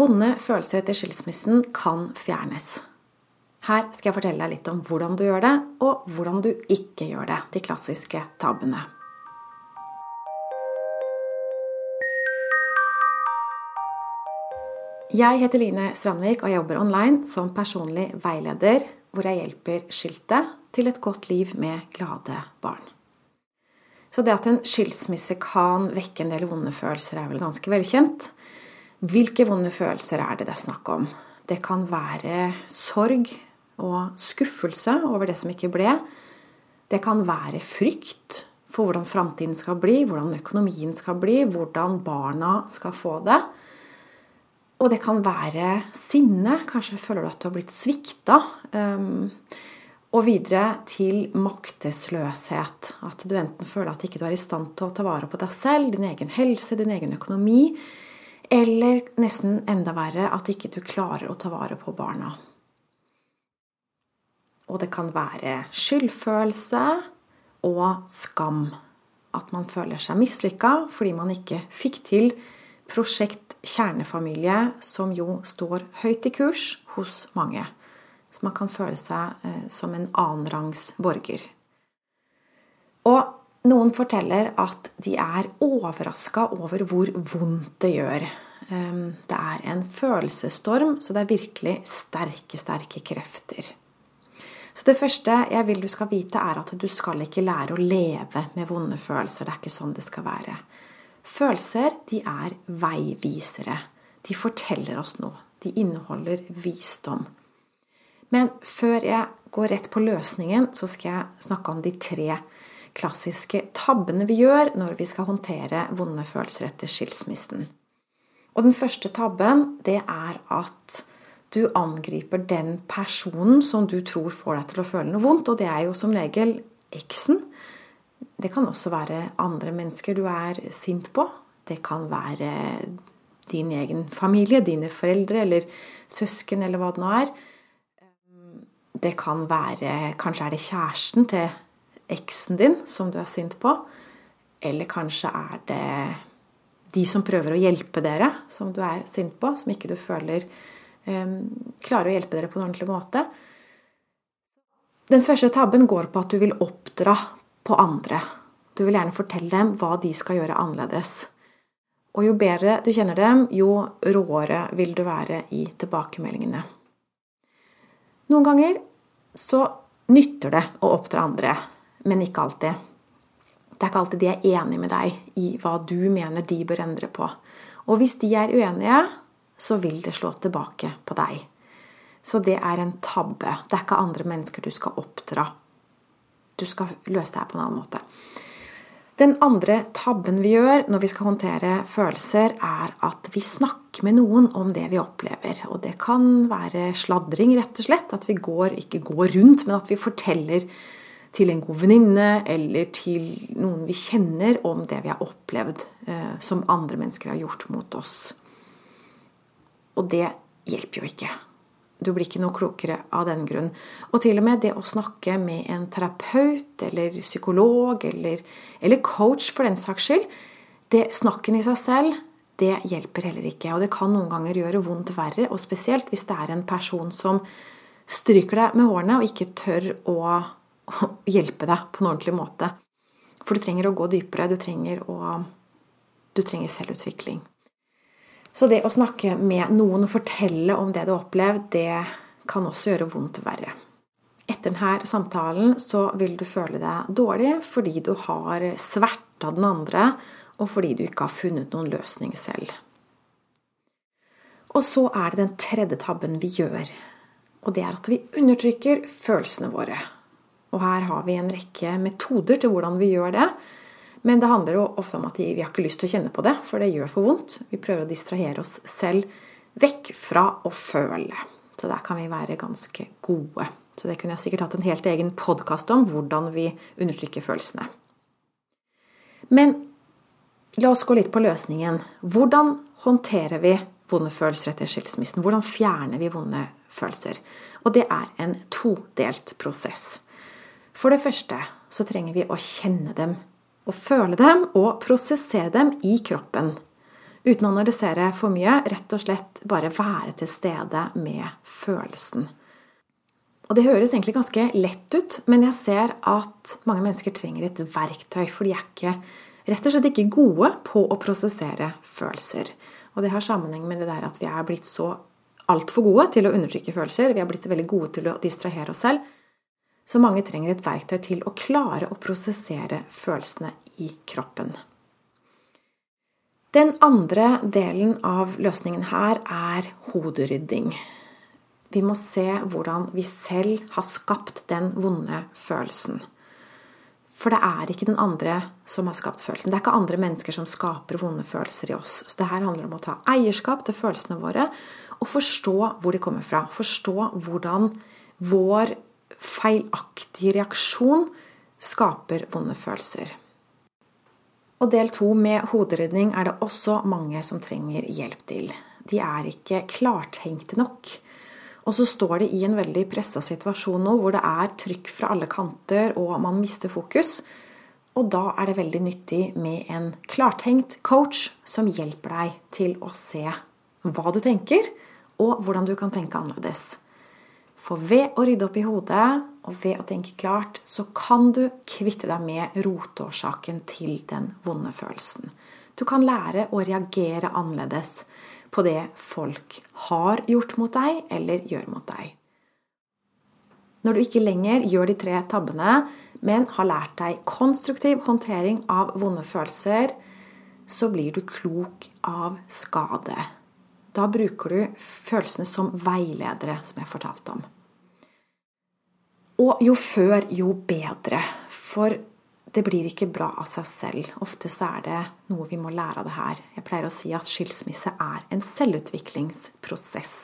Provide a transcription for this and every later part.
Vonde følelser etter skilsmissen kan fjernes. Her skal jeg fortelle deg litt om hvordan du gjør det, og hvordan du ikke gjør det. De klassiske tabbene. Jeg heter Line Strandvik og jobber online som personlig veileder, hvor jeg hjelper skilte til et godt liv med glade barn. Så det at en skilsmisse kan vekke en del vonde følelser, er vel ganske velkjent. Hvilke vonde følelser er det det er snakk om? Det kan være sorg og skuffelse over det som ikke ble. Det kan være frykt for hvordan framtiden skal bli, hvordan økonomien skal bli, hvordan barna skal få det. Og det kan være sinne. Kanskje føler du at du har blitt svikta. Um, og videre til maktesløshet. At du enten føler at ikke du er i stand til å ta vare på deg selv, din egen helse, din egen økonomi, eller nesten enda verre at ikke du klarer å ta vare på barna. Og det kan være skyldfølelse og skam. At man føler seg mislykka fordi man ikke fikk til prosjekt kjernefamilie, som jo står høyt i kurs hos mange. Så man kan føle seg eh, som en annenrangs borger. Og noen forteller at de er overraska over hvor vondt det gjør. Ehm, det er en følelsesstorm, så det er virkelig sterke, sterke krefter. Så det første jeg vil du skal vite, er at du skal ikke lære å leve med vonde følelser. Det er ikke sånn det skal være. Følelser de er veivisere. De forteller oss noe. De inneholder visdom. Men før jeg går rett på løsningen, så skal jeg snakke om de tre klassiske tabbene vi gjør når vi skal håndtere vonde følelser etter skilsmissen. Og den første tabben, det er at du angriper den personen som du tror får deg til å føle noe vondt, og det er jo som regel eksen. Det kan også være andre mennesker du er sint på. Det kan være din egen familie, dine foreldre eller søsken eller hva det nå er. Det kan være Kanskje er det kjæresten til eksen din som du er sint på. Eller kanskje er det de som prøver å hjelpe dere, som du er sint på, som ikke du føler um, klarer å hjelpe dere på en ordentlig måte. Den første tabben går på at du vil oppdra på andre. Du vil gjerne fortelle dem hva de skal gjøre annerledes. Og jo bedre du kjenner dem, jo råere vil du være i tilbakemeldingene. Noen ganger så nytter det å oppdra andre men ikke alltid. Det er ikke alltid de er enig med deg i hva du mener de bør endre på. Og hvis de er uenige, så vil det slå tilbake på deg. Så det er en tabbe. Det er ikke andre mennesker du skal oppdra. Du skal løse det her på en annen måte. Den andre tabben vi gjør når vi skal håndtere følelser, er at vi snakker med noen om det vi opplever. Og det kan være sladring, rett og slett. At vi går, ikke går rundt, men at vi forteller til en god venninne eller til noen vi kjenner, om det vi har opplevd eh, som andre mennesker har gjort mot oss. Og det hjelper jo ikke. Du blir ikke noe klokere av den grunn. Og til og med det å snakke med en terapeut eller psykolog eller, eller coach for den saks skyld, det snakken i seg selv, det hjelper heller ikke. Og det kan noen ganger gjøre vondt verre, og spesielt hvis det er en person som stryker deg med hårene og ikke tør å å hjelpe deg på en ordentlig måte. For du trenger å gå dypere. Du trenger, å, du trenger selvutvikling. Så det å snakke med noen og fortelle om det du har opplevd, det kan også gjøre vondt verre. Etter denne samtalen så vil du føle deg dårlig fordi du har sverta den andre, og fordi du ikke har funnet noen løsning selv. Og så er det den tredje tabben vi gjør, og det er at vi undertrykker følelsene våre. Og her har vi en rekke metoder til hvordan vi gjør det. Men det handler jo ofte om at vi har ikke lyst til å kjenne på det, for det gjør for vondt. Vi prøver å distrahere oss selv vekk fra å føle. Så der kan vi være ganske gode. Så det kunne jeg sikkert hatt en helt egen podkast om, hvordan vi undertrykker følelsene. Men la oss gå litt på løsningen. Hvordan håndterer vi vonde følelser etter skilsmissen? Hvordan fjerner vi vonde følelser? Og det er en todelt prosess. For det første så trenger vi å kjenne dem og føle dem og prosessere dem i kroppen. uten å analysere for mye. Rett og slett bare være til stede med følelsen. Og det høres egentlig ganske lett ut, men jeg ser at mange mennesker trenger et verktøy, for de er ikke, rett og slett ikke gode på å prosessere følelser. Og det har sammenheng med det der at vi er blitt så altfor gode til å undertrykke følelser. Vi er blitt veldig gode til å distrahere oss selv. Så mange trenger et verktøy til å klare å prosessere følelsene i kroppen. Den andre delen av løsningen her er hoderydding. Vi må se hvordan vi selv har skapt den vonde følelsen. For det er ikke den andre som har skapt følelsen. Det er ikke andre mennesker som skaper vonde følelser i oss. Så det her handler om å ta eierskap til følelsene våre og forstå hvor de kommer fra. Forstå hvordan vår feilaktige reaksjon skaper vonde følelser. Og del to med hoderedning er det også mange som trenger hjelp til. De er ikke klartenkte nok. Og så står de i en veldig pressa situasjon nå hvor det er trykk fra alle kanter og man mister fokus. Og da er det veldig nyttig med en klartenkt coach som hjelper deg til å se hva du tenker, og hvordan du kan tenke annerledes. For ved å rydde opp i hodet og ved å tenke klart, så kan du kvitte deg med rotårsaken til den vonde følelsen. Du kan lære å reagere annerledes på det folk har gjort mot deg eller gjør mot deg. Når du ikke lenger gjør de tre tabbene, men har lært deg konstruktiv håndtering av vonde følelser, så blir du klok av skade. Da bruker du følelsene som veiledere, som jeg fortalte om. Og jo før, jo bedre. For det blir ikke bra av seg selv. Ofte så er det noe vi må lære av det her. Jeg pleier å si at skilsmisse er en selvutviklingsprosess.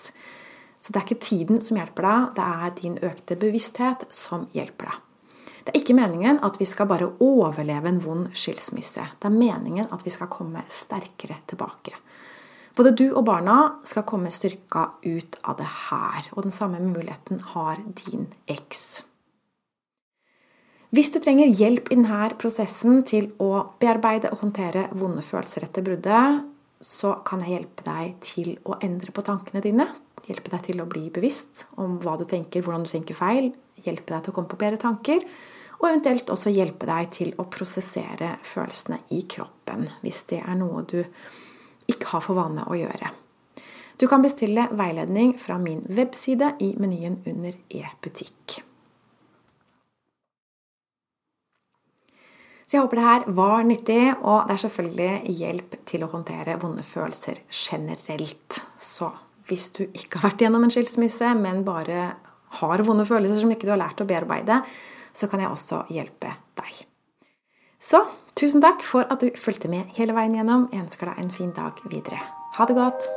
Så det er ikke tiden som hjelper deg, det er din økte bevissthet som hjelper deg. Det er ikke meningen at vi skal bare overleve en vond skilsmisse. Det er meningen at vi skal komme sterkere tilbake. Både du og barna skal komme styrka ut av det her, og den samme muligheten har din eks. Hvis du trenger hjelp i denne prosessen til å bearbeide og håndtere vonde følelser etter bruddet, så kan jeg hjelpe deg til å endre på tankene dine. Hjelpe deg til å bli bevisst om hva du tenker, hvordan du tenker feil. Hjelpe deg til å komme på bedre tanker. Og eventuelt også hjelpe deg til å prosessere følelsene i kroppen, hvis det er noe du ikke har for vane å gjøre. Du kan bestille veiledning fra min webside i menyen under e-butikk. Så jeg håper det her var nyttig, og det er selvfølgelig hjelp til å håndtere vonde følelser generelt. Så hvis du ikke har vært gjennom en skilsmisse, men bare har vonde følelser som ikke du har lært å bearbeide, så kan jeg også hjelpe deg. Så tusen takk for at du fulgte med hele veien gjennom. Jeg ønsker deg en fin dag videre. Ha det godt!